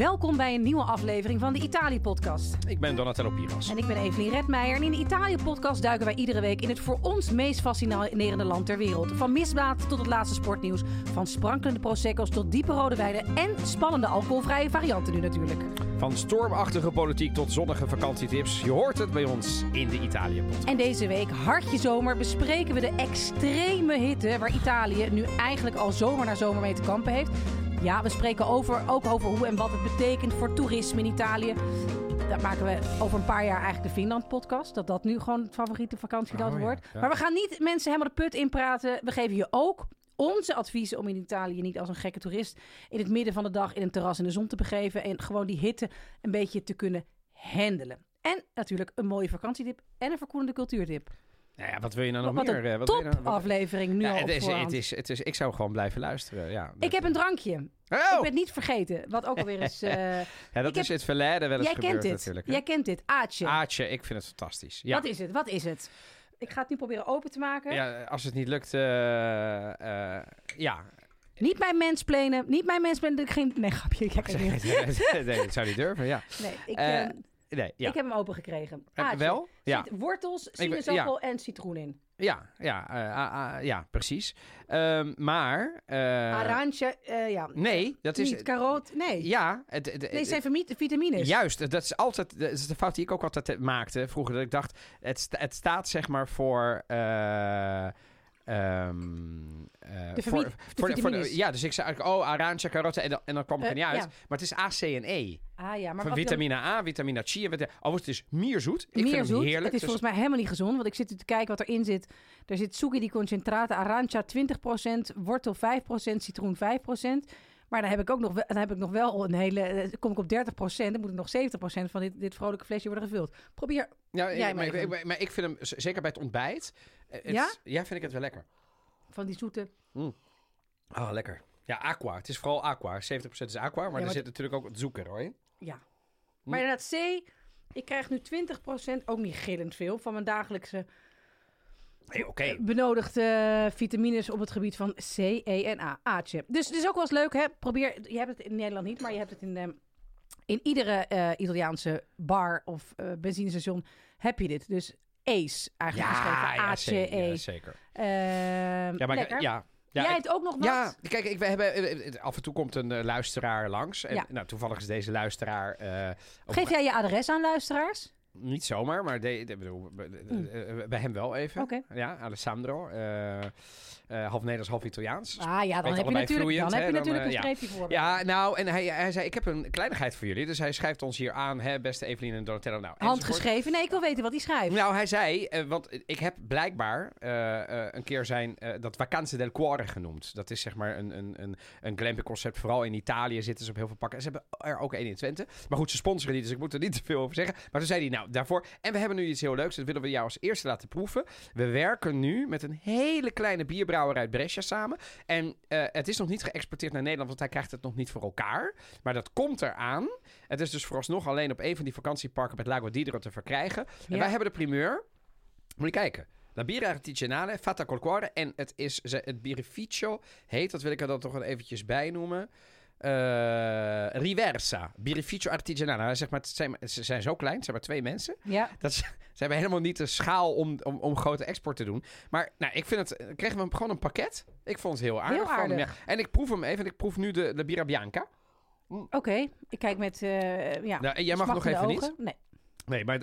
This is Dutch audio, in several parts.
Welkom bij een nieuwe aflevering van de Italië-podcast. Ik ben Donatello Piras. En ik ben Evelien Redmeijer. En in de Italië-podcast duiken wij iedere week in het voor ons meest fascinerende land ter wereld. Van misdaad tot het laatste sportnieuws. Van sprankelende prosecco's tot diepe rode wijnen. En spannende alcoholvrije varianten nu natuurlijk. Van stormachtige politiek tot zonnige vakantietips. Je hoort het bij ons in de Italië-podcast. En deze week, hartje zomer, bespreken we de extreme hitte... waar Italië nu eigenlijk al zomer na zomer mee te kampen heeft... Ja, we spreken over, ook over hoe en wat het betekent voor toerisme in Italië. Dat maken we over een paar jaar eigenlijk de Finland-podcast. Dat dat nu gewoon het favoriete vakantieland Oh wordt. ja. Maar we gaan niet mensen helemaal de put inpraten. We geven je ook onze adviezen om in Italië niet als een gekke toerist... in het midden van de dag in een terras in de zon te begeven... en gewoon die hitte een beetje te kunnen handelen. En natuurlijk een mooie vakantietip en een verkoelende cultuurtip. Nou ja, wat wil je nou nog Wat meer? eh, een wat wil je nou- wat- topaflevering nu Ja, al het is, het is, het is, ik zou gewoon blijven luisteren. Ja, Ik heb een drankje. Oh! Ik ben het niet vergeten. Wat ook alweer eens... eh, ja, dat ik is heb- het verleden wel eens Jij gebeurd kent dit. natuurlijk. hè? Jij kent dit. Aatje. Aatje, ik vind het fantastisch. Ja. Wat is het? Wat is het? Ik ga het nu proberen open te maken. ja, als het niet lukt, eh, eh, ja. Niet mijn mensplenen. Niet mijn mensplenen. Geen... Nee, grapje. Ik, heb nee, niet. dat zou niet durven, ja. nee, ik, Eh, eh, Nee, ja. ik heb hem open gekregen. Heb- Aatje. wel? Ja. Zit wortels, sinaasappel en citroen in. Ja, ja, eh, ah, ah, ja, precies. Ehm, maar... eh, Arantje, eh, ja. Nee, dat is... Niet karoot. Nee. Ja, het, het, Nee, het zijn vami- vitamines. Juist, dat is altijd dat is de fout die ik ook altijd maakte vroeger. Dat ik dacht, het, het staat zeg maar voor. De voor, de voor, ja, dus ik zei eigenlijk, oh, arancia, carotte, en dan, en dan kwam ik er Eh, niet uit. ja. Maar het is A, C en E. Ah ja, maar van vitamine A, vitamine C. En oh, het is mierzoet. Ik vind hem heerlijk. Het is dus- volgens mij helemaal niet gezond. Want ik zit te kijken wat erin zit. Er zit suki di concentrate, arancia 20%, wortel 5%, citroen 5%. Maar dan heb ik ook nog, wel- dan heb ik nog wel een hele... eh, kom ik op 30%, dan moet ik nog 70% van dit, dit vrolijke flesje worden gevuld. Probeer... ja, jij maar, maar ik, maar ik vind hem, zeker bij het ontbijt. eh, het- Ja? Ja, vind ik het wel lekker. Van die zoete... Oh, lekker. Ja, aqua. Het is vooral aqua. 70% is aqua, maar maar er het- zit natuurlijk ook wat zoeker hoor. in. Ja. Maar inderdaad, C... Ik krijg nu 20%, ook niet gillend veel, van mijn dagelijkse Nee, oké. benodigde vitamines op het gebied van C, E en A. Aatje. Dus het is ook wel eens leuk, hè? Probeer, je hebt het in Nederland niet, maar je hebt het in, ehm, in iedere eh, Italiaanse bar of eh, benzinestation heb je dit. Dus ACE eigenlijk geschreven. Ja, ja, A-C-E. zeker. Ja, zeker. Ehm, Ja, maar ja. Ja, Jij ik- hebt ook nog wat? Ja, kijk, ik, we hebben, eh, eh, af en toe komt een eh, luisteraar langs. En, Ja. nou, toevallig is deze luisteraar... eh, Geef jij je adres aan luisteraars? Niet zomaar, maar de, de- bedoel, bij- eh, bij hem wel even. Oké. Ja, Alessandro. eh, half Nederlands, half Italiaans. Ah ja, dan heb je natuurlijk, vloeiend, dan heb je natuurlijk eh, een streepje voor. Ja, nou, en hij, hij zei, ik heb een kleinigheid voor jullie. Dus hij schrijft ons hier aan, hè, beste Evelien en Donatello. Nou. Handgeschreven? Nee, ik wil weten wat hij schrijft. Nou, hij zei, eh, want ik heb blijkbaar eh, eh, een keer zijn eh, dat Vacanze del Cuore genoemd. Dat is zeg maar een, een, een, een glamping concept. Vooral in Italië zitten ze op heel veel pakken. Ze hebben er ook één in Twente. Maar goed, ze sponsoren niet, dus ik moet er niet te veel over zeggen. Maar toen zei hij, nou, daarvoor... En we hebben nu iets heel leuks, dat willen we jou als eerste laten proeven. We werken nu met een hele kleine bierbrouwer uit Brescia samen. En eh, het is nog niet geëxporteerd naar Nederland, want hij krijgt het nog niet voor elkaar. Maar dat komt eraan. Het is dus vooralsnog alleen op een van die vakantieparken met Lago Didro te verkrijgen. En wij hebben de primeur. Moet je kijken. La birra artigianale, fatta col cuore. En het is het birrificio heet, dat wil ik er dan toch wel eventjes bij noemen. Eh, Riversa, birrificio artigianale. Zegt maar, zijn, ze zijn zo klein, het zijn maar twee mensen. Ja. Dat ze, ze hebben helemaal niet de schaal om, om, om grote export te doen. Maar nou, ik vind het, kregen we gewoon een pakket. Ik vond het heel aardig. Heel van hem, aardig. ja. En ik proef hem even. Ik proef nu de, de birra bianca. Oké, ik kijk met... eh ja, Nou, en jij mag nog even ogen. Nee. Nee, maar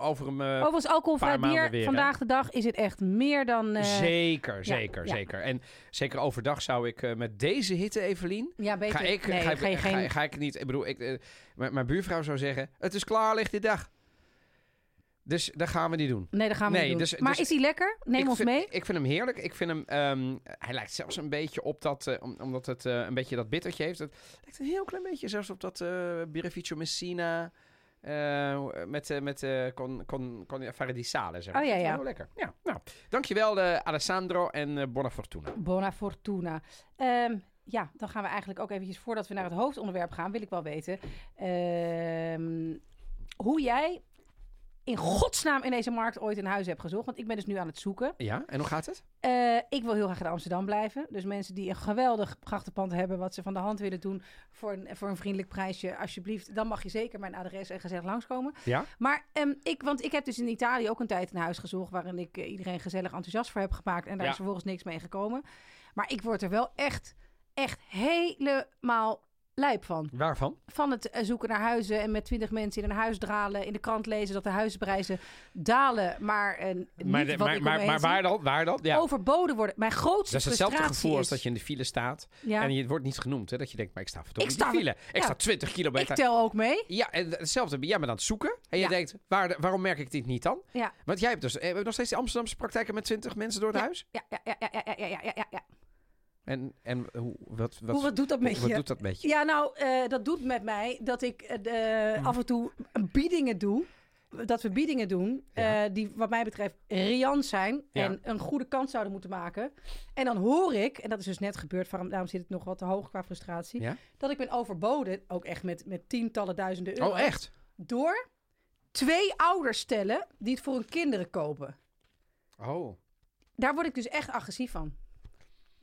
over hem... eh, Overigens, alcoholvrij bier. weer, Vandaag de dag is het echt meer dan... eh, zeker, zeker, ja. zeker. En zeker overdag zou ik eh, met deze hitte, Evelien... ja, beter. Ga ik, nee, ga, ik- ga geen... ik niet... Ik bedoel, ik, eh, mijn, buurvrouw zou zeggen... Het is klaar, ligt die dag. Dus dat gaan we niet doen. Nee, dat gaan we Nee, niet doen. dus- maar dus- is hij lekker? Neem ons vind, mee. Ik vind hem heerlijk. Ik vind hem... ehm, hij lijkt zelfs een beetje op dat... om- omdat het een beetje dat bittertje heeft. Het lijkt een heel klein beetje zelfs op dat eh Birrificio Messina... eh, met eh, met eh, con, con, con zeg maar. Oh, ja, ja. Heel lekker. Ja, nou. Dankjewel eh, Alessandro en buona fortuna. Buona fortuna. Ehm, ja, dan gaan we eigenlijk ook eventjes, voordat we naar het hoofdonderwerp gaan, wil ik wel weten ehm, hoe jij in godsnaam in deze markt ooit een huis heb gezocht. Want ik ben dus nu aan het zoeken. Ja, en hoe gaat het? Eh, ik wil heel graag in Amsterdam blijven. Dus mensen die een geweldig grachtenpand hebben... wat ze van de hand willen doen voor een, voor een vriendelijk prijsje... alsjeblieft, dan mag je zeker mijn adres en gezellig langskomen. Ja? Maar ehm, ik, want ik heb dus in Italië ook een tijd een huis gezocht... waarin ik eh, iedereen gezellig enthousiast voor heb gemaakt... en daar Ja. is vervolgens niks mee gekomen. Maar ik word er wel echt, echt helemaal van. Waarvan? Van het eh, zoeken naar huizen en met twintig mensen in een huis dralen. In de krant lezen dat de huizenprijzen dalen. Maar, eh, niet de, wat maar, ik maar, maar waar dan? Waar dan? Ja. Overboden worden. Mijn grootste Dat is hetzelfde gevoel is, als dat je in de file staat. Ja. En je wordt niet genoemd. Hè? Dat je denkt, maar ik sta verdomme in de file. Ik sta 20 kilometer. Ik tel ook mee. Ja, en hetzelfde. ja bent aan het zoeken. En je denkt, waar, waarom merk ik dit niet dan? Want jij hebt dus eh, nog steeds die Amsterdamse praktijken met 20 mensen door het huis? ja, ja, ja, ja, ja, ja, ja. ja. En, en hoe, wat, wat, Hoe, wat doet dat met wat je? doet dat met je? Ja, nou, eh, dat doet met mij dat ik eh, de- Hm. af en toe biedingen doe. Dat we biedingen doen Ja. eh, die wat mij betreft riant zijn Ja. en een goede kans zouden moeten maken. En dan hoor ik, en dat is dus net gebeurd, daarom zit het nog wat te hoog qua frustratie, Ja? dat ik ben overboden, ook echt met, met tientallen duizenden euro, Oh, echt? door twee ouders stellen die het voor hun kinderen kopen. Oh. Daar word ik dus echt agressief van.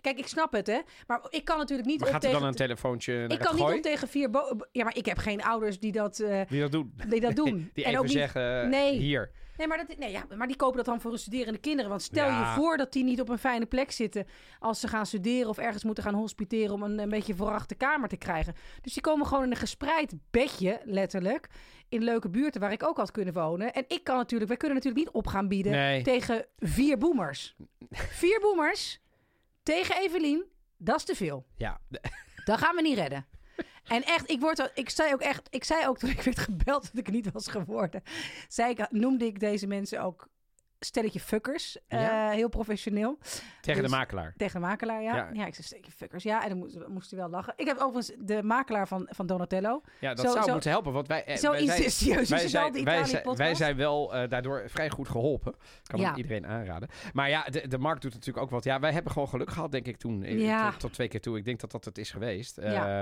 Kijk, ik snap het, hè. Maar ik kan natuurlijk niet Maar op gaat er tegen... dan een telefoontje naar ik kan niet op tegen vier... Ja, maar ik heb geen ouders die dat, eh, Die dat doen. die dat doen. Die en even ook niet... zeggen, Nee. hier. Nee, maar, dat, nee ja, maar die kopen dat dan voor hun studerende kinderen. Want stel Ja. je voor dat die niet op een fijne plek zitten... als ze gaan studeren of ergens moeten gaan hospiteren... om een, een beetje verwachte kamer te krijgen. Dus die komen gewoon in een gespreid bedje, letterlijk... in leuke buurten waar ik ook had kunnen wonen. En ik kan natuurlijk... Wij kunnen natuurlijk niet op gaan bieden... Nee. tegen vier boomers. vier boomers tegen Evelien, dat is te veel. Ja. Dat gaan we niet redden. En echt, ik, word, ik zei ook echt, ik zei ook toen ik werd gebeld dat ik niet was geworden, zei ik, noemde ik deze mensen ook stelletje fuckers, Ja? Eh, heel professioneel. Tegen de Dus- makelaar. Tegen de makelaar, ja. Ja. Ja, ik zei stelletje fuckers, ja. En dan moest, moest hij wel lachen. Ik heb overigens de makelaar van, van Donatello. Ja, dat Zo- zou zo- moeten helpen. Want wij, eh, Zo wij zijn- wij het wel, zijn, de wij, zijn, wij zijn wel eh, daardoor vrij goed geholpen. Kan Ja. ik iedereen aanraden. Maar ja, de, de markt doet natuurlijk ook wat. Ja, wij hebben gewoon geluk gehad, denk ik, toen. Eh, Ja. Tot, tot twee keer toe. Ik denk dat dat het is geweest. Eh,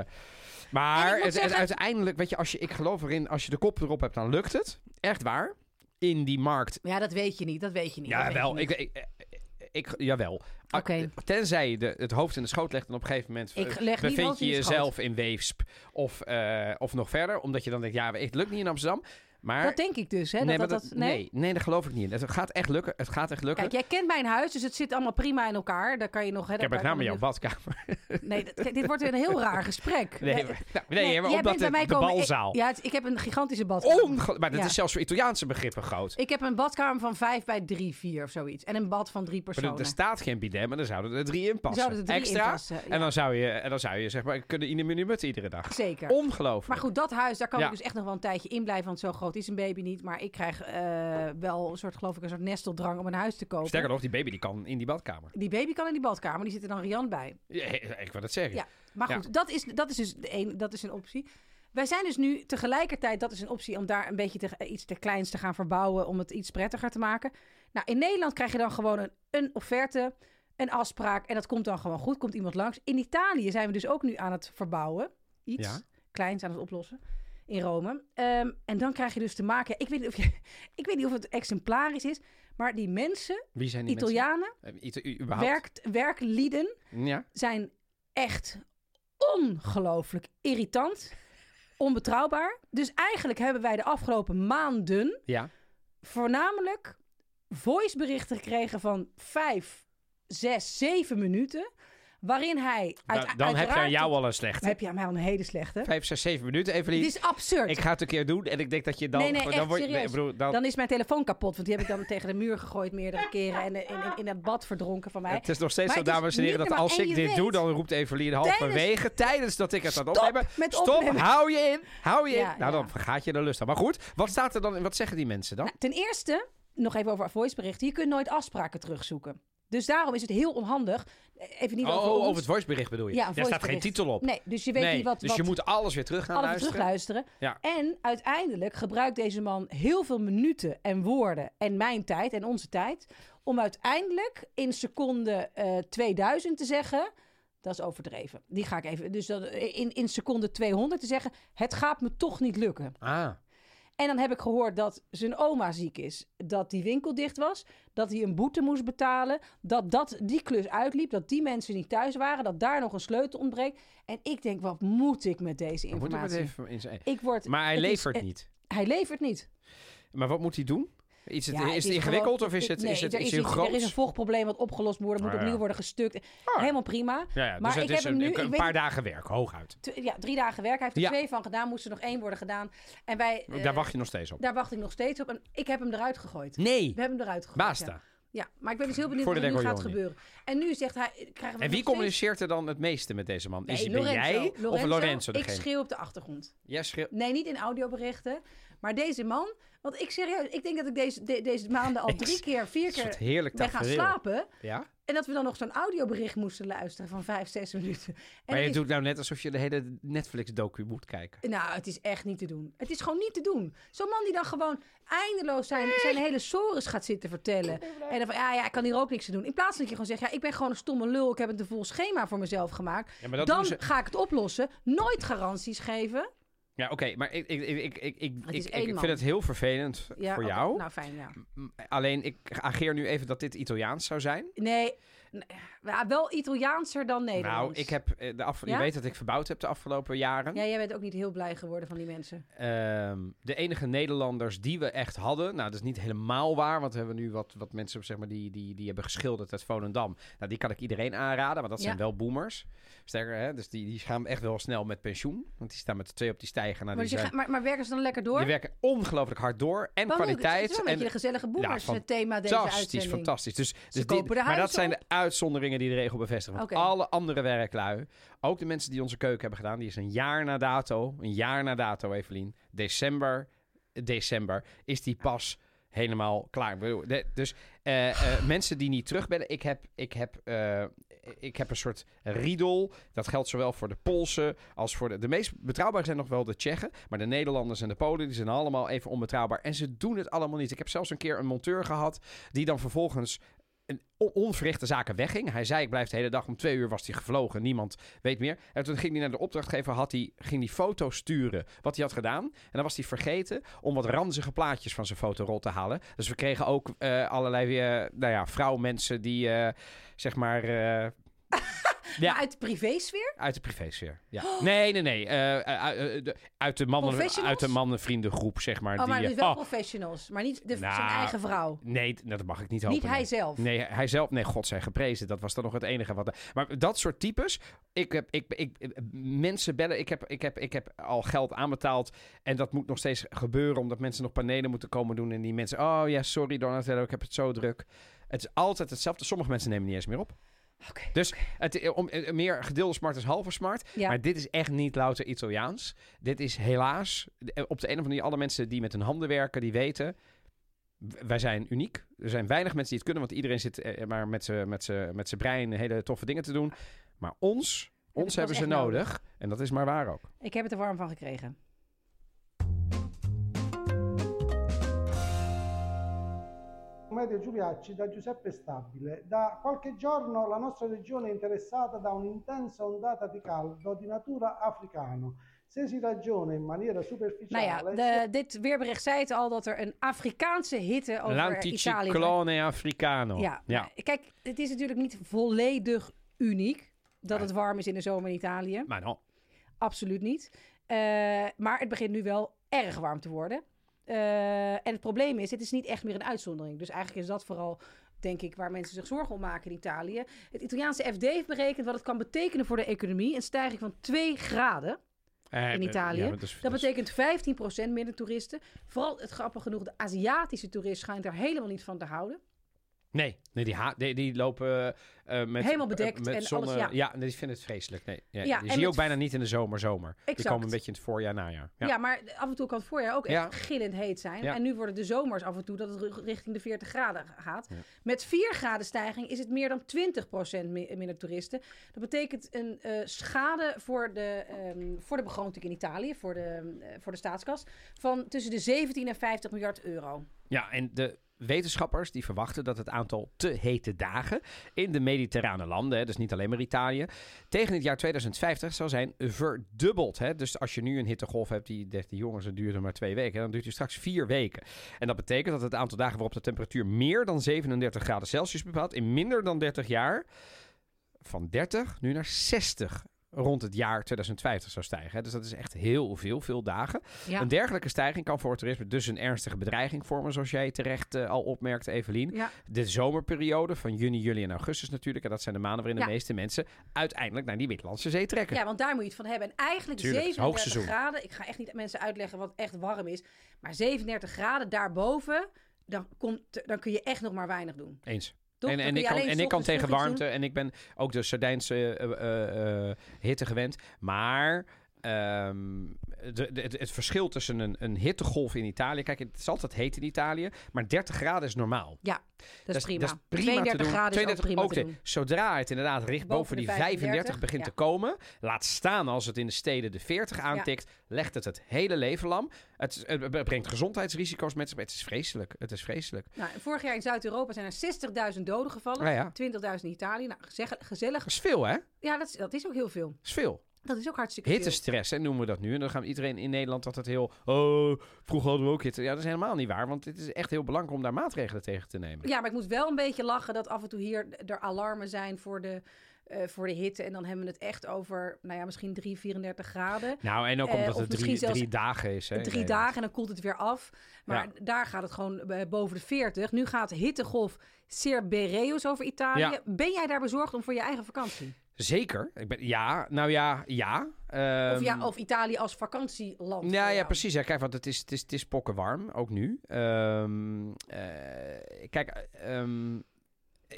maar het- zeggen- uiteindelijk, weet je, als je, ik geloof erin, als je de kop erop hebt, dan lukt het. Echt waar. In die markt. Ja, dat weet je niet, dat weet je niet. Ja, wel. Ik, ik, ik, jawel. Ah, Oké. Tenzij je de, het hoofd in de schoot legt en op een gegeven moment Ik leg niet bevind je jezelf in Weesp of, eh, of nog verder. Omdat je dan denkt, ja, het lukt niet in Amsterdam. Maar Dat denk ik dus, hè? nee, dat, dat, dat- nee? nee, nee, daar geloof ik niet. Het gaat echt lukken. Het gaat echt lukken. Kijk, jij kent mijn huis, dus het zit allemaal prima in elkaar. Daar kan je nog... Hè, ik heb daar met name kan jouw badkamer. Nee, dat- dit wordt een heel raar gesprek. Nee, nou, nee, maar jij omdat bent bij het mij de komen- balzaal. Ik, ja, het- ik heb een gigantische badkamer. Onge- maar dat Ja. is zelfs voor Italiaanse begrippen groot. Ik heb een badkamer van 5 bij 3, 4 of zoiets. En een bad van drie Maar personen. er, er staat geen bidet, maar dan zouden er drie in passen. Zouden er drie Extra. in passen, ja. En dan zou je, en dan zou je zeg maar kunnen in een minuut iedere dag. Zeker. Ongelooflijk. Maar goed, dat huis, daar kan ik dus echt nog wel een tijdje in blijven. Want zo groot is een baby niet. Maar ik krijg eh, wel een soort, geloof ik, een soort nesteldrang om een huis te kopen. Sterker nog, die baby die kan in die badkamer. Die baby kan in die badkamer, die zit er dan riant bij. Ja, ik wil dat zeggen. Ja, maar Ja. goed, dat, is, dat is dus de een, dat is een optie. Wij zijn dus nu tegelijkertijd, dat is een optie om daar een beetje te, eh, iets te kleins te gaan verbouwen, om het iets prettiger te maken. Nou, in Nederland krijg je dan gewoon een, een offerte, een afspraak en dat komt dan gewoon goed, komt iemand langs. In Italië zijn we dus ook nu aan het verbouwen, iets Ja. kleins aan het oplossen. In Rome. Ehm, en dan krijg je dus te maken. Ik weet, niet of je, ik weet niet of het exemplarisch is. Maar die mensen, Wie zijn die Italianen, mensen? Eh, Ita- werkt, werklieden, Ja. zijn echt ongelooflijk irritant, onbetrouwbaar. Dus eigenlijk hebben wij de afgelopen maanden Ja. voornamelijk voiceberichten gekregen van vijf, zes, zeven minuten. Waarin hij. Dan, uit- dan heb je aan jou al een slechte. Heb je aan mij al een hele slechte. Vijf, zes, zeven minuten, Evelien. Dit is absurd. Ik ga het een keer doen en ik denk dat je dan... Nee, nee, dan echt word bedoel, dan, Dan is mijn telefoon kapot, want die heb ik dan tegen de muur gegooid meerdere keren en in, in, in het bad verdronken van mij. het is nog steeds Maar zo, het dames en heren, dat als ik dit weet- doe, dan roept Evelien halverwege tijdens dat ik het aan het Stop opnemen. met Stop, opnemen. hou je in, hou je in. Ja, nou, ja. dan vergaat je de lust aan. Maar goed, wat staat er dan, wat zeggen die mensen dan? Nou, ten eerste, nog even over voiceberichten. Je kunt nooit afspraken terugzoeken. Dus daarom is het heel onhandig. eh, Even niet oh, over oh, over het voicebericht bedoel je? Ja, Daar staat geen titel op. Nee, dus je weet Nee, niet wat... dus wat je moet alles weer terug gaan alles luisteren. terugluisteren. Ja. En uiteindelijk gebruikt deze man heel veel minuten en woorden en mijn tijd en onze tijd... om uiteindelijk in seconde eh 2000 te zeggen... Dat is overdreven. Die ga ik even... Dus dat, in, in seconde 200 te zeggen... Het gaat me toch niet lukken. Ah, En dan heb ik gehoord dat zijn oma ziek is. Dat die winkel dicht was. Dat hij een boete moest betalen. Dat, dat die klus uitliep. Dat die mensen niet thuis waren. Dat daar nog een sleutel ontbreekt. En ik denk, wat moet ik met deze Dan moet ik het informatie? even in zijn... Ik word, Maar hij is- levert eh, niet. Hij levert niet. Maar wat moet hij doen? Iets, het, Ja, is het ingewikkeld gewoon- of is het, nee, is het, er is iets- groot? Er is een vochtprobleem wat opgelost moet worden. Moet Ah, ja. opnieuw worden gestukt. Ah. Helemaal prima. Ja, ja, Maar dus ik heb hem een, nu- een paar dagen werk, hooguit. Ja, drie dagen werk. Hij heeft er twee van gedaan. Moest er nog één worden gedaan. En wij, eh, Daar wacht je nog steeds op. daar wacht ik nog steeds op. En ik heb hem eruit gegooid. Nee, We hebben hem eruit gegooid. basta. Ja. maar ik ben dus heel benieuwd wat er nu gaat gebeuren. En nu zegt hij... Krijgen we En wie communiceert er dan het meeste met deze man? Is Nee, ben Lorenzo. jij of Lorenzo, Lorenzo Ik degene? schreeuw op de achtergrond. Jij schreeuwt... Nee, niet in audioberichten. Maar deze man... Want ik serieus... Ik denk dat ik deze, de- deze maanden al drie keer, vier keer heerlijk ben gaan slapen. Ja? En dat we dan nog zo'n audiobericht moesten luisteren van vijf, zes minuten. En Maar je is- doet nou net alsof je de hele Netflix-docu moet kijken. Nou, het is echt niet te doen. Het is gewoon niet te doen. Zo'n man die dan gewoon eindeloos zijn, zijn hele sores gaat zitten vertellen. En dan van, ja, ja, ik kan hier ook niks te doen. In plaats van dat je gewoon zegt, ja, ik ben gewoon een stomme lul. Ik heb een te vol schema voor mezelf gemaakt. Ja, dan ze... ga ik het oplossen. Nooit garanties geven. Ja, oké, maar ik, ik, ik, ik, ik, ik, ik, vind het heel vervelend Ja, voor jou. Nou, fijn, ja. Alleen, ik ageer nu even dat dit Italiaans zou zijn. Nee, nee, ja, wel Italiaanser dan Nederlands. Nou, ik heb eh, de af... Ja? Je weet dat ik verbouwd heb de afgelopen jaren. Ja, jij bent ook niet heel blij geworden van die mensen. Ehm, de enige Nederlanders die we echt hadden, nou dat is niet helemaal waar, want we hebben nu wat, wat mensen zeg maar, die, die, die hebben geschilderd uit Volendam. Nou, die kan ik iedereen aanraden, maar dat zijn Ja. wel boomers. Sterker, hè? dus die, die gaan echt wel snel met pensioen, want die staan met twee op die stijger. Nou, Maar, die, dus je zijn, ga- maar, maar werken ze dan lekker door? die werken ongelooflijk hard door en Waarom kwaliteit. Het is een en, beetje gezellige boomers van- eh, thema deze Fantastisch, uitzending. fantastisch. Dus, dus de maar dat zijn de uitzonderingen die de regel bevestigen. Want alle andere werklui, ook de mensen die onze keuken hebben gedaan, die is een jaar na dato, een jaar na dato, Evelien, december, december, is die pas helemaal klaar. Dus eh, eh, mensen die niet terugbellen, ik heb, ik, heb, eh, ik heb een soort riedel. Dat geldt zowel voor de Polsen als voor de... De meest betrouwbaar zijn nog wel de Tsjechen. Maar de Nederlanders en de Polen, die zijn allemaal even onbetrouwbaar. En ze doen het allemaal niet. Ik heb zelfs een keer een monteur gehad die dan vervolgens een on- onverrichte zaken wegging. Hij zei, ik blijf de hele dag. Om twee uur was hij gevlogen. Niemand weet meer. En toen ging hij naar de opdrachtgever. Had hij, ging hij foto's sturen wat hij had gedaan. En dan was hij vergeten om wat ranzige plaatjes van zijn fotorol te halen. Dus we kregen ook eh, allerlei eh, nou ja, vrouwmensen die, eh, zeg maar... eh, Ja. Maar uit de privésfeer? uit de privésfeer. Ja. Nee, nee, nee. eh, uit, eh, de- uit, de mannen, uit de mannenvriendengroep, zeg maar. Oh, maar die, eh, wel oh, professionals, maar niet de, Nou, zijn eigen vrouw. Nee, d- dat mag ik niet hopen. Niet hij nee. zelf. Nee, hij zelf, nee, God zij geprezen. Dat was dan nog het enige wat. Maar dat soort types, ik heb, ik, ik, mensen bellen. Ik heb, ik, heb, ik heb al geld aanbetaald. En dat moet nog steeds gebeuren, omdat mensen nog panelen moeten komen doen. En die mensen, oh ja, sorry Donatello, ik heb het zo druk. Het is altijd hetzelfde. Sommige mensen nemen niet eens meer op. Oké. Dus het, om, eh, meer gedeelde smart is halve smart. Ja. Maar dit is echt niet louter Italiaans. Dit is helaas, eh, op de een of andere manier, alle mensen die met hun handen werken, die weten, wij zijn uniek. Er zijn weinig mensen die het kunnen, want iedereen zit eh, maar met zijn met met brein hele toffe dingen te doen. Maar ons, ons hebben ze echt nodig. En dat is maar waar ook. Ik heb het er warm van gekregen. Medio Giuliacci da Giuseppe Stabile. Da qualche giorno la nostra regione è interessata da un'intensa ondata di caldo di natura africano. Se si ragiona in maniera Nou superficiale... ja, de, dit weerbericht zei het al dat er een Afrikaanse hitte over Italië... L'anticiclone africano. Ja, ja. nou, kijk, het is natuurlijk niet volledig uniek dat het warm is in de zomer in Italië. Maar dan. Absoluut niet. Eh, maar het begint nu wel erg warm te worden. Eh, en het probleem is, het is niet echt meer een uitzondering. Dus eigenlijk is dat vooral, denk ik, waar mensen zich zorgen om maken in Italië. Het Italiaanse FD heeft berekend wat het kan betekenen voor de economie. Een stijging van 2 graden. Eh, In eh, Italië. ja, dat is- betekent 15% minder toeristen. Vooral het grappig genoeg, de Aziatische toerist schijnt er helemaal niet van te houden. Nee, nee die, die, die lopen eh, met... Helemaal bedekt eh, met en zonne- alles, ja. nee, die vinden het vreselijk. Nee, ja, Ja, die zie je ook bijna niet in de zomer, zomer. Die Exact. komen een beetje in het voorjaar, najaar. Ja. Ja. maar af en toe kan het voorjaar ook echt Ja. gillend heet zijn. Ja. En nu worden de zomers af en toe dat het richting de 40 graden gaat. Ja. Met 4 graden stijging is het meer dan 20% mi- minder toeristen. Dat betekent een schade voor de, ehm, voor de begroting in Italië, voor de, voor de staatskas, van tussen de 17 en 50 miljard euro. Ja, en de, wetenschappers die verwachten dat het aantal te hete dagen in de mediterrane landen, dus niet alleen maar Italië, tegen het jaar 2050 zal zijn verdubbeld. Dus als je nu een hittegolf hebt die zegt, jongens, het duurt er maar twee weken, dan duurt die straks vier weken. En dat betekent dat het aantal dagen waarop de temperatuur meer dan 37 graden Celsius bepaalt in minder dan 30 jaar van 30 nu naar 60 rond het jaar 2050 zou stijgen. Dus dat is echt heel veel, veel dagen. Ja. Een dergelijke stijging kan voor het toerisme dus een ernstige bedreiging vormen, zoals jij terecht eh, al opmerkte, Evelien. Ja. De zomerperiode van juni, juli en augustus natuurlijk. En dat zijn de maanden waarin de Ja. meeste mensen uiteindelijk naar die Middellandse Zee trekken. Ja, want daar moet je het van hebben. En eigenlijk Tuurlijk, het is 37 hoogseizoen. graden. Ik ga echt niet mensen uitleggen wat echt warm is. Maar 37 graden daarboven, dan, komt, dan kun je echt nog maar weinig doen. Eens. Toch? En, en, ik kan, en ik kan tegen warmte en ik ben ook de Sardijnse eh, eh, eh, hitte gewend. Maar ehm, de, de- het, het verschil tussen een, een hittegolf in Italië... Kijk, het is altijd heet in Italië, maar 30 graden is normaal. doen. Dat is prima. Dat is prima 32 te doen. graden is ook 32 prima ook te doen. Zodra het inderdaad richt boven, die 35 35, begint ja. te komen, laat staan als het in de steden de 40 aantikt, legt het het hele leven lam. Het, brengt gezondheidsrisico's met zich. mee. Het is vreselijk. Het is vreselijk. Nou, vorig jaar in Zuid-Europa zijn er 60.000 doden gevallen. Nou ja, 20.000 in Italië. Nou, gezellig. dat is veel, hè? Dat Ja, dat is, dat is ook heel veel. is veel. Dat is ook hartstikke. Hittestress, hè, noemen we dat nu. En dan gaan iedereen in Nederland altijd heel... Oh, vroeger hadden we ook hitte. Ja, dat is helemaal niet waar. Want het is echt heel belangrijk om daar maatregelen tegen te nemen. Ja, maar ik moet wel een beetje lachen dat af en toe hier er alarmen zijn voor de, eh, voor de hitte. En dan hebben we het echt over, nou ja, misschien 3, 34 graden. Nou, en ook Eh, omdat of het drie, drie dagen is. Hè, Drie dagen en dan koelt het weer af. Maar daar gaat het gewoon eh, boven de 40. Nu gaat hittegolf Cerbereus over Italië. Ja. Ben jij daar bezorgd om voor je eigen vakantie? Zeker. Ik ben, ja, nou ja, ja. Of, Ehm, ja, of Italië als vakantieland? Ja, voor ja, jou? precies. Ja, kijk, want het is, het is, het is pokken warm, ook nu. Ehm, eh, kijk, ehm,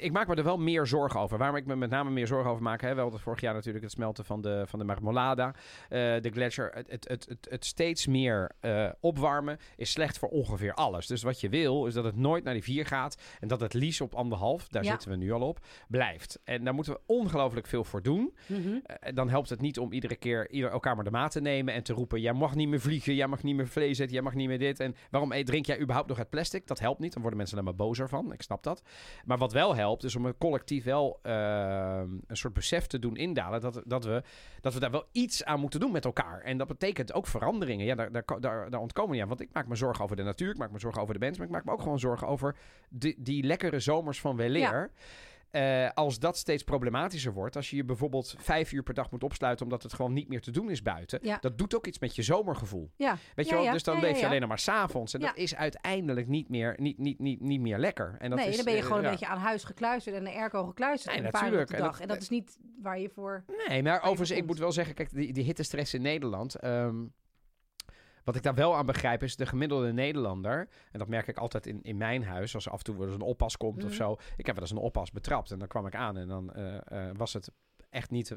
ik maak me er wel meer zorgen over. Waarom ik me met name meer zorgen over maak, hè, wel het vorig jaar natuurlijk het smelten van de, van de Marmolada, eh, de gletsjer. Het, het, het, het, het steeds meer eh, opwarmen is slecht voor ongeveer alles. Dus wat je wil, is dat het nooit naar die 4 gaat en dat het lies op anderhalf, daar Ja. zitten we nu al op, blijft. En daar moeten we ongelooflijk veel voor doen. Mhm. Eh, dan helpt het niet om iedere keer ieder elkaar maar de maat te nemen en te roepen: jij mag niet meer vliegen, jij mag niet meer vlees eten, jij mag niet meer dit. En waarom drink jij überhaupt nog uit plastic? Dat helpt niet. Dan worden mensen alleen maar bozer van. Ik snap dat. Maar wat wel helpt, is om het collectief wel eh, een soort besef te doen indalen dat, dat, we, dat we daar wel iets aan moeten doen met elkaar. En dat betekent ook veranderingen. Ja, daar, daar, daar, ontkomen we niet aan. Want ik maak me zorgen over de natuur, ik maak me zorgen over de mensen, maar ik maak me ook gewoon zorgen over die, die lekkere zomers van weleer. Eh, als dat steeds problematischer wordt, als je je bijvoorbeeld vijf uur per dag moet opsluiten omdat het gewoon niet meer te doen is buiten, Ja. dat doet ook iets met je zomergevoel. Ja. Weet je Ja, wel? ja. Dus dan leef je alleen nog maar s'avonds. En dat is uiteindelijk niet meer, niet, niet, niet, niet meer lekker. En dat nee, is, dan ben je eh, gewoon een beetje aan huis gekluisterd en de airco gekluisterd Nee, een paar uur En dag. dat- En dat is niet waar je voor... Nee, maar overigens, ik moet wel zeggen, kijk, die, die hittestress in Nederland. ehm, wat ik daar wel aan begrijp is de gemiddelde Nederlander. En dat merk ik altijd in, in mijn huis. Als er af en toe wel eens een oppas komt of Mhm. zo. Ik heb wel eens een oppas betrapt. En dan kwam ik aan en dan eh, eh, was het echt niet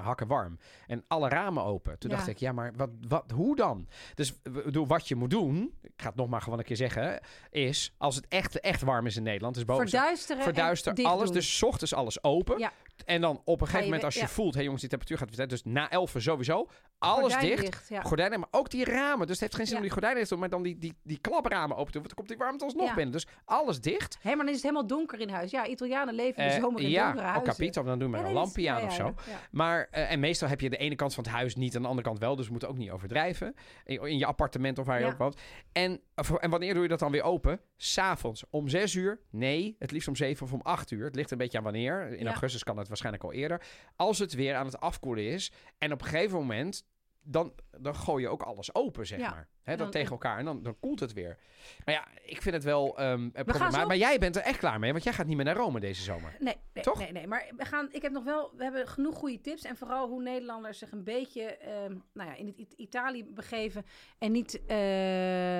hakken warm. En alle ramen open. Toen Ja. dacht ik, ja, maar wat, wat, hoe dan? Dus bedoel, wat je moet doen, ik ga het nog maar gewoon een keer zeggen, is als het echt, echt warm is in Nederland, is boven Verduisteren verduister alles. doen. Dus 's ochtends alles open. Ja. En dan op een gegeven moment als je ja. voelt, hé jongens, die temperatuur gaat weer Dus na 11 sowieso alles Gordijn dicht. ja. Gordijnen, maar ook die ramen. Dus het heeft geen zin Ja. om die gordijnen dicht te doen, maar dan die, die, die klapramen open te doen. Want dan komt die warmte alsnog Ja. binnen. Dus alles dicht. Hé, maar dan is het helemaal donker in huis. Ja, Italianen leven in de Eh, zomer in ja, donkere huizen. capito, dan doen we Ja, een lampje aan ja, of ja, zo. ja, ja. Maar, eh, en meestal heb je de ene kant van het huis niet en de andere kant wel. Dus we moeten ook niet overdrijven. In, in je appartement of waar je Ja. ook woont. En, en wanneer doe je dat dan weer open? S'avonds. Om zes uur? Nee, het liefst om zeven of om acht uur. Het ligt een beetje aan wanneer. In Ja. augustus kan het waarschijnlijk al eerder. Als het weer aan het afkoelen is. En op een gegeven moment... Dan, dan gooi je ook alles open, zeg Ja. maar. Hè, dan, tegen elkaar. En dan, dan koelt het weer. Maar ja, ik vind het wel ehm problematisch. zo- Maar jij bent er echt klaar mee. Want jij gaat niet meer naar Rome deze zomer. Nee, nee, Toch? nee, nee. Maar we gaan, ik heb nog wel, we hebben genoeg goede tips. En vooral hoe Nederlanders zich een beetje ehm, nou ja, in het It- Italië begeven. En niet eh,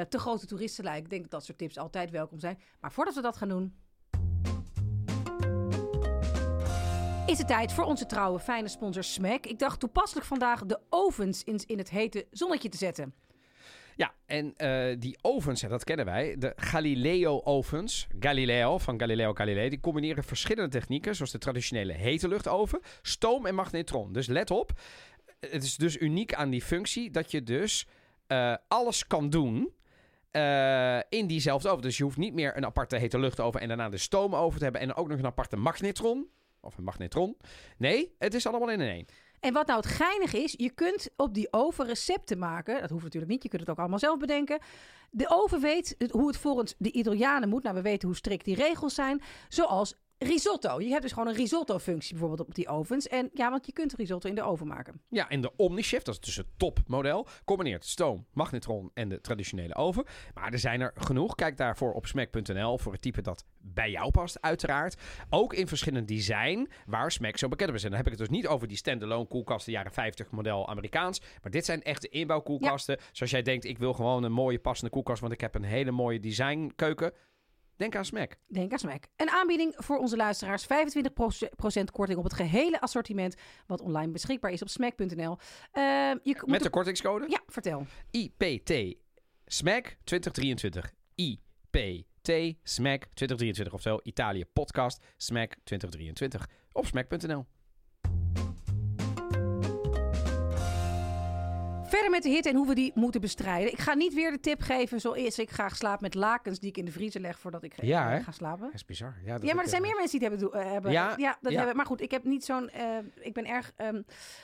te grote toeristen lijken. Ik denk dat dat soort tips altijd welkom zijn. Maar voordat we dat gaan doen. Is het tijd voor onze trouwe, fijne sponsor Smack. Ik dacht toepasselijk vandaag de ovens in, in het hete zonnetje te zetten. Ja, en eh, die ovens, dat kennen wij. De Galileo-ovens, Galileo van Galileo Galilei, die combineren verschillende technieken, zoals de traditionele hete luchtoven, stoom en magnetron. Dus let op, het is dus uniek aan die functie dat je dus eh, alles kan doen eh, in diezelfde oven. Dus je hoeft niet meer een aparte hete luchtoven en daarna de stoomoven te hebben. En ook nog een aparte magnetron. Of een magnetron. Nee, het is allemaal in één. En wat nou het geinige is, je kunt op die oven recepten maken. Dat hoeft natuurlijk niet, je kunt het ook allemaal zelf bedenken. De oven weet hoe het volgens de Italianen moet. Nou, we weten hoe strikt die regels zijn. Zoals risotto. Je hebt dus gewoon een risotto-functie bijvoorbeeld op die ovens. En ja, want je kunt risotto in de oven maken. Ja, en de Omnishift, dat is dus het topmodel, combineert stoom, magnetron en de traditionele oven. Maar er zijn er genoeg. Kijk daarvoor op smack.nl voor het type dat bij jou past, uiteraard. Ook in verschillend design, waar Smack zo bekend is. En dan heb ik het dus niet over die standalone koelkasten, jaren 50 model Amerikaans. Maar dit zijn echte inbouwkoelkasten. Zoals jij denkt, ik wil gewoon een mooie passende koelkast, want ik heb een hele mooie designkeuken. Denk aan Smack. Denk aan Smack. Een aanbieding voor onze luisteraars. 25% korting op het gehele assortiment. Wat online beschikbaar is op smack.nl. Eh, Met de kortingscode? Ja, vertel. IPT SMAC 2023. IPT SMAC 2023. Oftewel Italië Podcast SMAC 2023. Op smack.nl. Verder met de hitte en hoe we die moeten bestrijden. Ik ga niet weer de tip geven zoals ik graag slaap met lakens die ik in de vriezer leg voordat ik Ja, eh, ga slapen. Dat is bizar. Ja, dat Ja, maar er zijn meer mensen die het hebben. eh, hebben Ja, dat ja. hebben. Maar goed, ik heb niet zo'n. eh, ik ben erg ehm,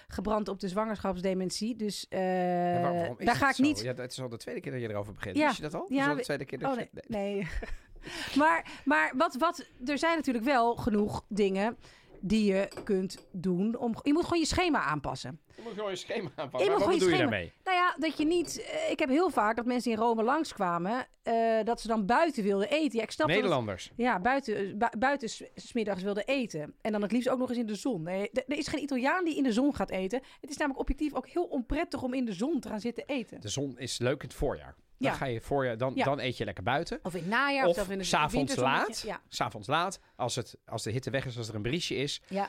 gebrand op de zwangerschapsdementie. Dus waarom is daar ga ik zo? niet. Ja, het is al de tweede keer dat je erover begint. Ja. Wist je dat al? Ja, de we- tweede keer dat Oh je- nee. nee. maar maar wat, wat, er zijn natuurlijk wel genoeg dingen die je kunt doen. Om, je moet gewoon je schema aanpassen. Je moet gewoon je schema aanpassen. Je Maar moet wat gewoon je daarmee? Nou ja, dat je niet. eh, ik heb heel vaak dat mensen in Rome langskwamen. eh dat ze dan buiten wilden eten. Ja, ik snap dat Nederlanders. ja, buiten, eh, bu- buiten s- smiddags wilde eten. En dan het liefst ook nog eens in de zon. Nee, er is geen Italiaan die in de zon gaat eten. Het is namelijk objectief ook heel onprettig om in de zon te gaan zitten eten. De zon is leuk in het voorjaar. Dan Ja. ga je voorjaar, dan, Ja. dan eet je lekker buiten. Of in het najaar. Of Of, in de s'avonds laat. Ja, S'avonds laat, als, het, als de hitte weg is, als er een briesje is. ja,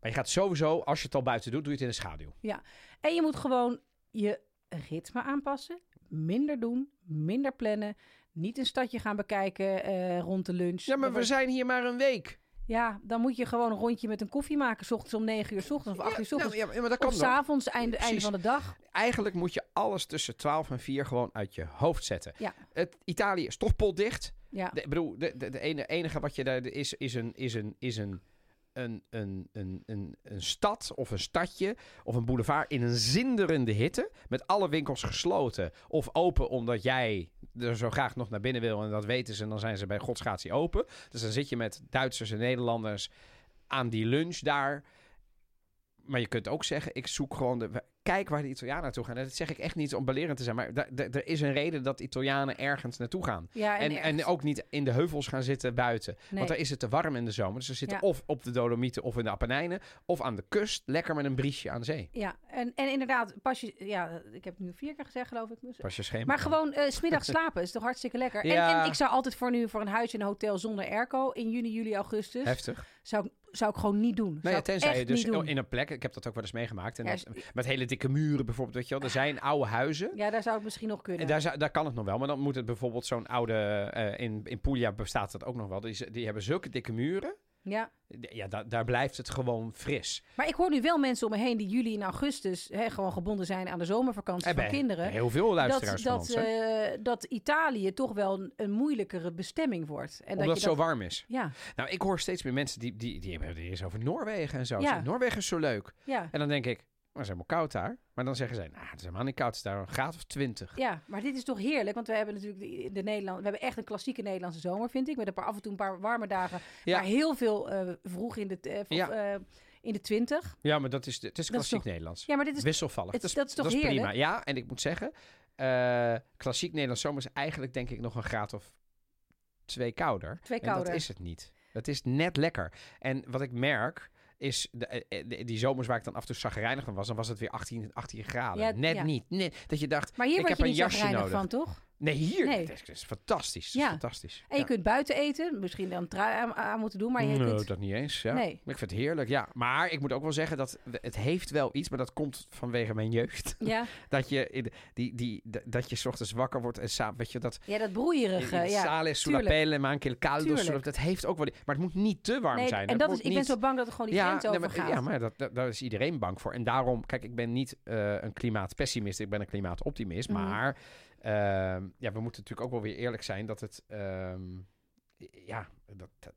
Maar je gaat sowieso, als je het al buiten doet, doe je het in de schaduw. ja. En je moet gewoon je ritme aanpassen. Minder doen, minder plannen. Niet een stadje gaan bekijken eh, rond de lunch. Ja, maar we zijn hier maar een week. Ja, dan moet je gewoon een rondje met een koffie maken. S ochtends om 9 uur, s ochtends of 8 uur, s ochtends. ja, maar dat kan of s'avonds, einde, einde van de dag. Eigenlijk moet je alles tussen 12 en 4 gewoon uit je hoofd zetten. Ja. Het, Italië is toch potdicht. Ja. De, ik bedoel, de, de, de enige wat je daar is, is een, is een, is een, een, een, een, een, stad of een stadje of een boulevard in een zinderende hitte. Met alle winkels gesloten of open omdat jij er zo graag nog naar binnen wil. En dat weten ze en dan zijn ze bij godsgratie open. Dus dan zit je met Duitsers en Nederlanders aan die lunch daar. Maar je kunt ook zeggen, ik zoek gewoon de... Kijk waar de Italianen naartoe gaan. En dat zeg ik echt niet om belerend te zijn. Maar er is een reden dat Italianen ergens naartoe gaan. Ja, En, en ook niet in de heuvels gaan zitten buiten. Nee. Want daar is het te warm in de zomer. Dus ze zitten Ja. of op de Dolomieten of in de Appenijnen. Of aan de kust, lekker met een briesje aan de zee. Ja, en, en inderdaad, pas je, ja, ik heb het nu vier keer gezegd, geloof ik. Dus- Pas je schema. Maar gewoon eh, 's smiddags slapen is toch hartstikke lekker. En, Ja. en ik zou altijd voor nu voor een huis in een hotel zonder airco in juni, juli, augustus Heftig. zou, ik- zou ik gewoon niet doen. Ik tenzij je dus in een plek... Ik heb dat ook wel eens meegemaakt. En Ja, dat, met hele dikke muren bijvoorbeeld. Weet je wel. Er zijn oude huizen. Ja, daar zou het misschien nog kunnen. En daar, zou- daar kan het nog wel. Maar dan moet het bijvoorbeeld zo'n oude... eh, in, in Puglia bestaat dat ook nog wel. Die, die hebben zulke dikke muren. Ja. Ja, da- daar blijft het gewoon fris. Maar ik hoor nu wel mensen om me heen die juli en augustus hè, gewoon gebonden zijn aan de zomervakantie Hebben van kinderen. Heel veel Dat, luisteraars dat, hè. eh, dat Italië toch wel een, een moeilijkere bestemming wordt. En Omdat dat het zo dat, warm is. Ja, Nou, ik hoor steeds meer mensen die, die, die hebben het eens over Noorwegen en zo. Ja. Noorwegen is zo leuk. ja. En dan denk ik, maar het is helemaal koud daar. Maar dan zeggen zij, nou, het is helemaal niet koud. Het is daar een graad of twintig. Ja, maar dit is toch heerlijk, want we hebben natuurlijk de, de Nederland, we hebben echt een klassieke Nederlandse zomer, vind ik, met een paar af en toe een paar warme dagen, Ja. maar heel veel eh, vroeg in de of, Ja. eh, in de twintig. Ja, maar dat is, het is klassiek toch- Nederlands. Ja, maar dit is Wisselvallig. het- dat is, dat is toch prima. heerlijk? Ja, en ik moet zeggen, klassiek Nederlands zomer is eigenlijk denk ik nog een graad of twee kouder. twee En dat kouder. is het niet. Dat is net lekker. En wat ik merk is, de, eh, de- die zomers waar ik dan af en toe zagrijnig van was, dan was het weer 18, 18 graden. Ja, net ja. niet. Net, dat je dacht, maar hier ik word heb je een niet jasje nodig. van, toch? Nee, hier, Nee. Is, fantastisch. Is Ja. fantastisch. En je Ja. kunt buiten eten, misschien dan een trui aan, aan moeten doen, maar je Nee, kunt... dat niet eens. Ja. Nee. Ik vind het heerlijk, ja. Maar ik moet ook wel zeggen dat het heeft wel iets, maar dat komt vanwege mijn jeugd. Ja, Dat je, in die, die, dat je 's ochtends wakker wordt en samen, weet je, dat... ja, dat broeierige, il ja. sulla pelle, ma anche il caldo sulla- Dat heeft ook wel... Maar het moet niet te warm Nee, zijn. en dat is, ik ben zo bang dat het gewoon die grens nee, overgaat. maar, ja, maar dat, dat, daar is iedereen bang voor. En daarom, kijk, ik ben niet eh, een klimaatpessimist, ik ben een klimaatoptimist. Mhm. Maar Ehm, ja, we moeten natuurlijk ook wel weer eerlijk zijn dat het... ehm, ja, dat, dat-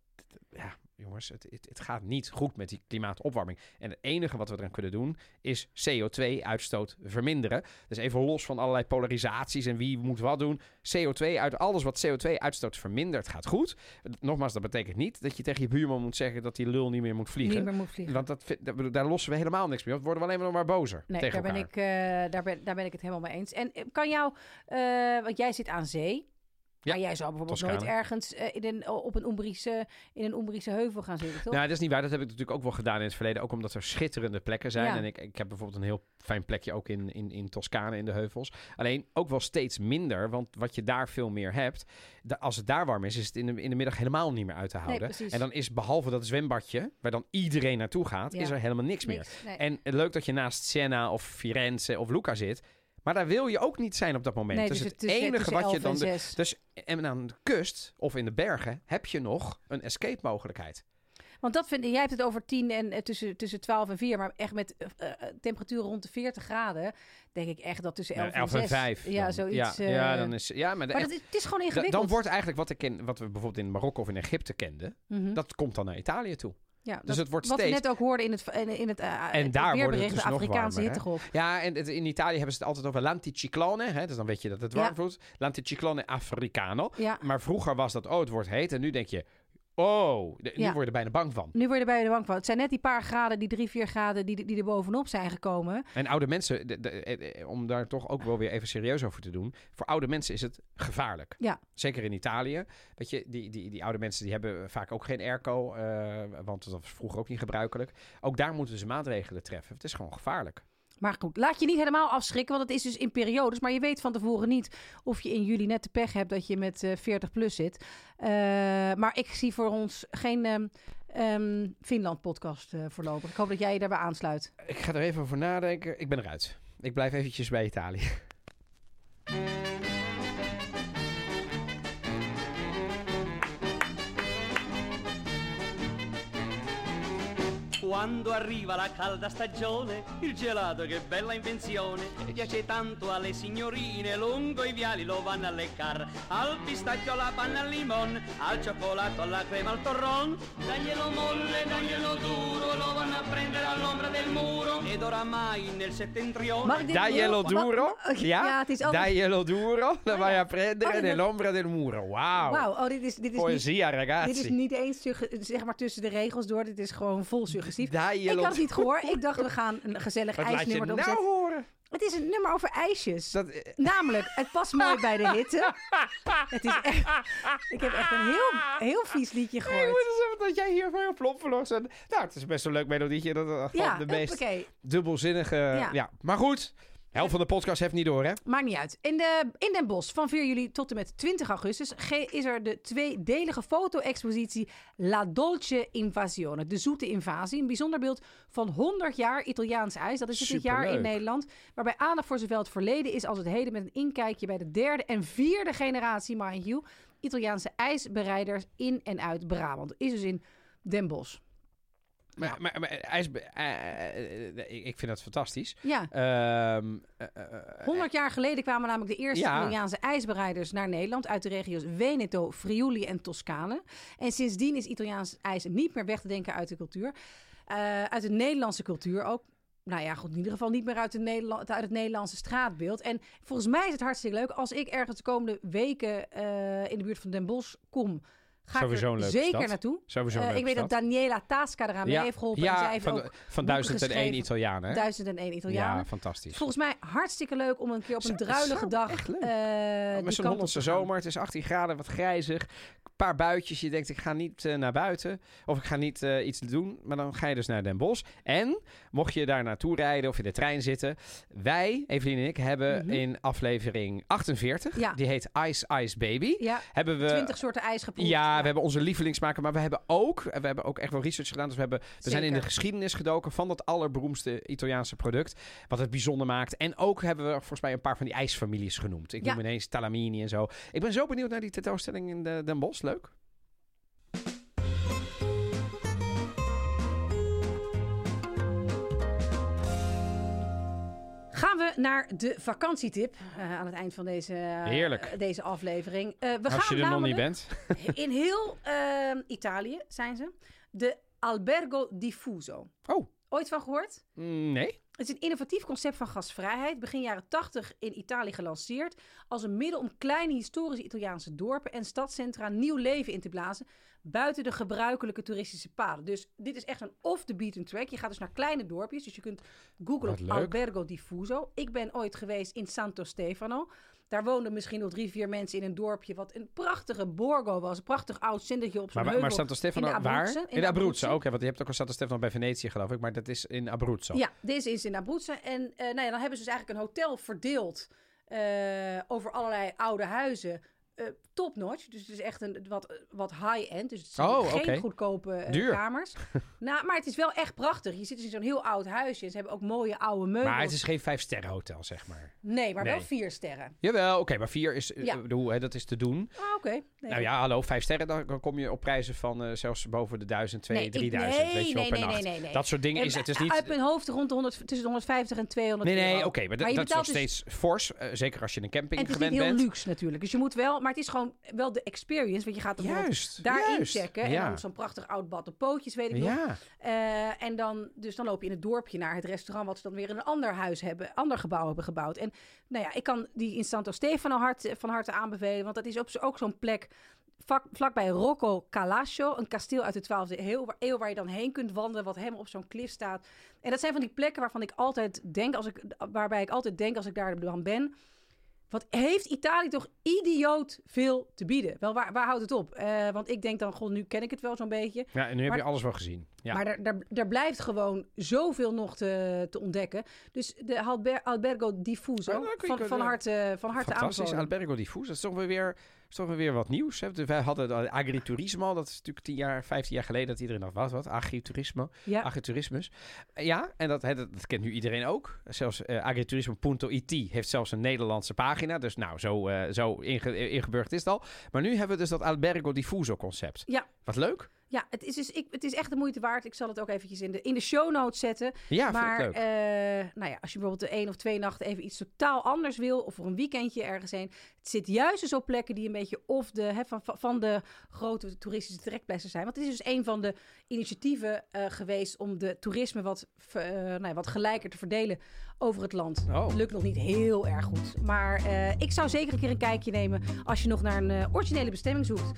ja, jongens, het, het, het gaat niet goed met die klimaatopwarming. En het enige wat we eraan kunnen doen is CO2-uitstoot verminderen. Dus even los van allerlei polarisaties en wie moet wat doen. CO2 uit alles wat CO2-uitstoot vermindert gaat goed. Nogmaals, dat betekent niet dat je tegen je buurman moet zeggen dat die lul niet meer moet vliegen. Niet meer moet vliegen. Want dat, daar lossen we helemaal niks mee op. worden we alleen maar nog maar bozer Nee, tegen daar ben, ik, eh, daar, ben, daar ben ik het helemaal mee eens. En eh, kan jou, eh, want jij zit aan zee. Ja, maar jij zou bijvoorbeeld Toscane. nooit ergens eh, in een, op een Ombrische, in een Ombrische heuvel gaan zitten, toch? Nou, dat is niet waar. Dat heb ik natuurlijk ook wel gedaan in het verleden. Ook omdat er schitterende plekken zijn. Ja. En ik, ik heb bijvoorbeeld een heel fijn plekje ook in, in, in Toscane in de heuvels. Alleen ook wel steeds minder. Want wat je daar veel meer hebt. da- als het daar warm is, is het in de, in de middag helemaal niet meer uit te houden. en dan is behalve dat zwembadje, waar dan iedereen naartoe gaat, Ja. is er helemaal niks, meer. Nee. En leuk dat je naast Siena of Firenze of Lucca zit. Maar daar wil je ook niet zijn op dat moment. Nee, dus dus het tussen- enige wat je 11 en dan. de- dus en aan de kust of in de bergen heb je nog een escape mogelijkheid. Want dat vind jij hebt het over 10 en eh, tussen, tussen 12 en 4, maar echt met eh, temperaturen rond de 40 graden, denk ik echt dat tussen 11, Ja, 11 en en 6. 5. Ja, dan. zoiets. Ja, eh, ja, dan is, ja maar, maar echt- dat, het is gewoon ingewikkeld. dan wordt eigenlijk wat, ik in, wat we bijvoorbeeld in Marokko of in Egypte kenden, Mhm. dat komt dan naar Italië toe. Ja, Dus dat- het wordt wat steeds... we net ook hoorden in het, in, het, eh, En het daar het weerbericht, dus de Afrikaanse hittegolf. Ja, en het- in Italië hebben ze het altijd over l'anticiclone. Hè? Dus dan weet je dat het warm voelt. L'anticiclone africano. Ja. Maar vroeger was dat, oh, het wordt heet. En nu denk je, oh, de- nu Ja. word je er bijna bang van. Nu word je er bij de bank van. Het zijn net die paar graden, die drie, vier graden die, die er bovenop zijn gekomen. En oude mensen, de- de- eh, eh, om daar toch ook wel weer even serieus over te doen. Voor oude mensen is het gevaarlijk. Ja. Zeker in Italië. Weet je, die, die, die oude mensen die hebben vaak ook geen airco. eh, want dat was vroeger ook niet gebruikelijk. Ook daar moeten ze maatregelen treffen. Het is gewoon gevaarlijk. Maar goed, laat je niet helemaal afschrikken, want het is dus in periodes. Maar je weet van tevoren niet of je in juli net de pech hebt dat je met eh 40 plus zit. Eh, maar ik zie voor ons geen ehm, ehm, Finland-podcast eh, voorlopig. Ik hoop dat jij je daarbij aansluit. Ik ga er even over nadenken. Ik ben eruit. Ik blijf eventjes bij Italië. Quando arriva la calda stagione, il gelato che bella invenzione, piace tanto alle signorine, lungo i viali lo vanno a leccar, al pistacchio, alla panna, al limon, al cioccolato, alla crema, al torron, daglielo molle, daglielo duro, lo vanno a prendere all'ombra del muro, ed oramai nel settentrione... Dit Daglielo duro? altijd... Daglielo duro. Dan vai a prendere Oh, nell'ombra del muro. Wauw. Wauw, oh, dit is, dit is niet... Poesia, ragazzi. Dit is niet eens zeg maar tussen de regels door. Dit is gewoon vol Ik had het niet gehoord. Ik dacht, we gaan een gezellig Wat laat je ijsnummer nou horen? Het is een nummer over ijsjes. Dat, eh, Namelijk, het past mooi bij de hitte. Het is echt, ik heb echt een heel, heel vies liedje Nee, gehoord. het zo dat jij hier voor je plop verlost? En- Nou, het is best een leuk melodietje. Dat is Ja, de meest oké. dubbelzinnige... Ja. Maar goed, helft van de podcast heeft niet door, hè? Maakt niet uit. In, de, in Den Bosch van 4 juli tot en met 20 augustus is er de tweedelige foto-expositie La Dolce Invasione. De zoete invasie. Een bijzonder beeld van 100 jaar Italiaans ijs. Dat is dus dit jaar in. Nederland. Waarbij aandacht voor zowel het verleden is als het heden. Met een inkijkje bij de derde en vierde generatie, mind you, Italiaanse ijsbereiders in en uit Brabant. Is dus in Den Bosch. Maar, maar, maar eh, eh, eh, ik- vind dat fantastisch. Ja. Ehm, eh, eh, eh, 100 jaar geleden kwamen namelijk de eerste Ja. Italiaanse ijsbereiders naar Nederland uit de regio's Veneto, Friuli en Toscane. En sindsdien is Italiaans ijs niet meer weg te denken uit de cultuur. Uit de Nederlandse cultuur ook. Nou ja, goed, in ieder geval niet meer uit, de Nederla- uit het Nederlandse straatbeeld. En volgens mij is het hartstikke leuk als ik ergens de komende weken in de buurt van Den Bosch kom. Ga Sowieso ik een er zeker stad. naartoe. Sowieso Eh, ik weet dat. Daniela Tasca eraan mee heeft geholpen. en zij heeft van, ook van boeken 1001 geschreven. Italianen. hè? 1001 Italianen. Ja, fantastisch. Volgens mij hartstikke leuk om een keer op een Zo- druilige zo, dag. echt leuk. eh, die Met zo'n Hollandse zomer, het is 18 graden, wat grijzig. Paar buitjes, je denkt ik ga niet eh, naar buiten. Of ik ga niet eh, iets doen. Maar dan ga je dus naar Den Bosch. En mocht je daar naartoe rijden of in de trein zitten. Wij, Evelien en ik, hebben Mhm. in aflevering 48, Ja. die heet Ice Ice Baby. Ja, Hebben we 20 soorten ijs geproefd. Ja, we hebben onze lievelingsmaker, maar we hebben ook, we hebben ook echt wel research gedaan. Dus we, hebben, we zijn in de geschiedenis gedoken van dat allerberoemdste Italiaanse product. Wat het bijzonder maakt. En ook hebben we volgens mij een paar van die ijsfamilies genoemd. Ik noem ineens Talamini en zo. Ik ben zo benieuwd naar die tentoonstelling in de, Den Bosch. Leuk. Gaan we naar de vakantietip eh, aan het eind van deze, eh, Heerlijk. deze aflevering. Eh, we Als gaan je er nog niet bent. In heel ehm, Italië zijn ze. De Albergo Diffuso. Oh, Ooit van gehoord? mm, nee. Het is een innovatief concept van gasvrijheid. Begin jaren 80 in Italië gelanceerd. Als een middel om kleine historische Italiaanse dorpen en stadcentra nieuw leven in te blazen. Buiten de gebruikelijke toeristische paden. Dus dit is echt een off the beaten track. Je gaat dus naar kleine dorpjes. Dus je kunt googlen op. Albergo Diffuso. Ik ben ooit geweest in Santo Stefano. Daar woonden misschien nog drie, vier mensen in een dorpje. Wat een prachtige borgo was. Een prachtig oud zindetje op zo'n Maar, maar, heuvel. maar Santo Stefano, in waar? In Abruzzo, oké. want je hebt ook een Santo Stefano bij Venetië, geloof ik. Maar dat is in Abruzzo. Ja, deze is in Abruzzo. En eh, nou ja, dan hebben ze dus eigenlijk een hotel verdeeld eh, over allerlei oude huizen. Eh top notch. Dus het is echt een wat, wat high-end. Dus het zijn Oh, geen goedkope eh, kamers. nou, maar het is wel echt prachtig. Je zit dus in zo'n heel oud huisje. Ze hebben ook mooie oude meubels. Maar het is geen vijf sterren hotel, zeg maar. Nee, maar wel vier sterren. Jawel, oké, maar vier is, eh, Ja. ik bedoel, hè, dat is te doen. Ah, oké. Nee, Nou ja, hallo, vijf sterren, dan kom je op prijzen van eh, zelfs boven de 1000, 2000, Nee, ik- 3000, nee, weet je wel, nee, per nee, nacht. Dat soort dingen is, Eh, het is niet... Uit mijn hoofd rond de 100, tussen de 150 en 200 Nee, nee, oké, maar, dat- Maar je dat is nog dus- steeds fors. eh, zeker als je een camping En het is gewend heel bent. luxe natuurlijk. Dus je moet wel... Maar het is gewoon wel de experience. Want je gaat er Juist, daarin juist. checken. En Ja. dan zo'n prachtig oud bad op pootjes, weet ik nog. Eh, en dan, dus dan loop je in het dorpje naar het restaurant... wat ze dan weer in een ander huis hebben, ander gebouw hebben gebouwd. En nou ja, ik kan die in Santo Stefano hart, van harte aanbevelen... want dat is ook, ook zo'n plek vlak, vlakbij Rocco Calascio... een kasteel uit de 12e eeuw, waar- eeuw waar je dan heen kunt wandelen... wat helemaal op zo'n klif staat. En dat zijn van die plekken waarvan ik altijd denk... Als ik, waarbij ik altijd denk als ik daar dan ben... Wat heeft Italië toch idioot veel te bieden? Wel, waar, waar houdt het op? Eh, want ik denk dan, god, nu ken ik het wel zo'n beetje. ja, en nu heb je alles wel gezien. Ja. Maar er blijft gewoon zoveel nog te, te ontdekken. Dus de Alber- Albergo Diffuso, nou, je- van, van harte, van harte Fantastisch, aanbevolen. Albergo Diffus. Dat is toch weer, toch weer wat nieuws. Hè? Wij hadden de agriturismo, dat is natuurlijk 10 jaar, 15 jaar geleden dat iedereen dacht, wat, wat, agriturismo, Ja, agriturismus. Eh, Ja, en dat, dat, dat kent nu iedereen ook. Zelfs agriturismo.it heeft zelfs een Nederlandse pagina. Dus nou, zo, eh, zo inge, ingeburgd is het al. Maar nu hebben we dus dat Albergo Diffuso concept. Ja. Wat leuk. Ja het, is dus, ik, het is echt de moeite waard. Ik zal het ook eventjes in de, in de show notes zetten. Ja, maar vind ik leuk. eh, nou ja, als je bijvoorbeeld de één of twee nachten even iets totaal anders wil... of voor een weekendje ergens heen... het zit juist dus op plekken die een beetje off de, hè, van, van de grote toeristische trekplessen zijn. Want het is dus een van de initiatieven eh, geweest... om de toerisme wat, eh, nou ja, wat gelijker te verdelen over het land. Oh. Lukt nog niet heel erg goed. Maar ik zou zeker een keer een kijkje nemen... als je nog naar een originele bestemming zoekt.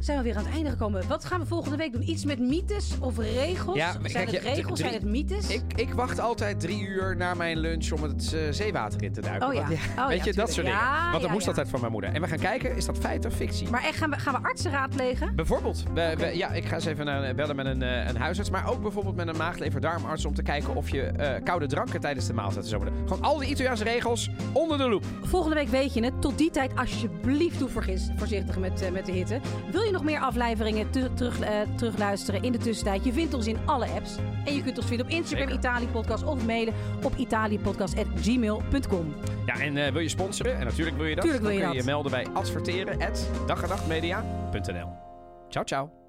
Zijn we weer aan het einde gekomen. Wat gaan we volgende week doen? Iets met mythes of regels? Ja, zijn kijk, het regels? drie- zijn het mythes? Ik, ik wacht altijd drie uur na mijn lunch om het eh, zeewater in te duiken. Oh ja. Want, Oh weet ja, je, dat soort dingen. Want dat moest altijd van mijn moeder. En we gaan kijken, is dat feit of fictie? Maar echt, gaan, we, gaan we artsen raadplegen? Bijvoorbeeld, we, we- ja, ik ga eens even naar, bellen met een, eh, een huisarts. Maar ook bijvoorbeeld met een maag-lever-darmarts. Om te kijken of je eh, koude dranken tijdens de maaltijd zou worden. Gewoon al de Italiaanse regels onder de loep. Volgende week weet je het. Tot die tijd alsjeblieft doe voorzichtig met, eh, met de hitte. Wil je nog meer afleveringen te- terug, eh, terugluisteren in de tussentijd? Je vindt ons in alle apps. En je kunt ons vinden op Instagram, Zeker. Italië Podcast. Of mailen op italiëpodcast.gmail.com. Ja, en eh, wil je sponsoren? En natuurlijk wil je dat. Tuurlijk wil dan je kun je dat. je melden bij adverteren at. Ciao, ciao.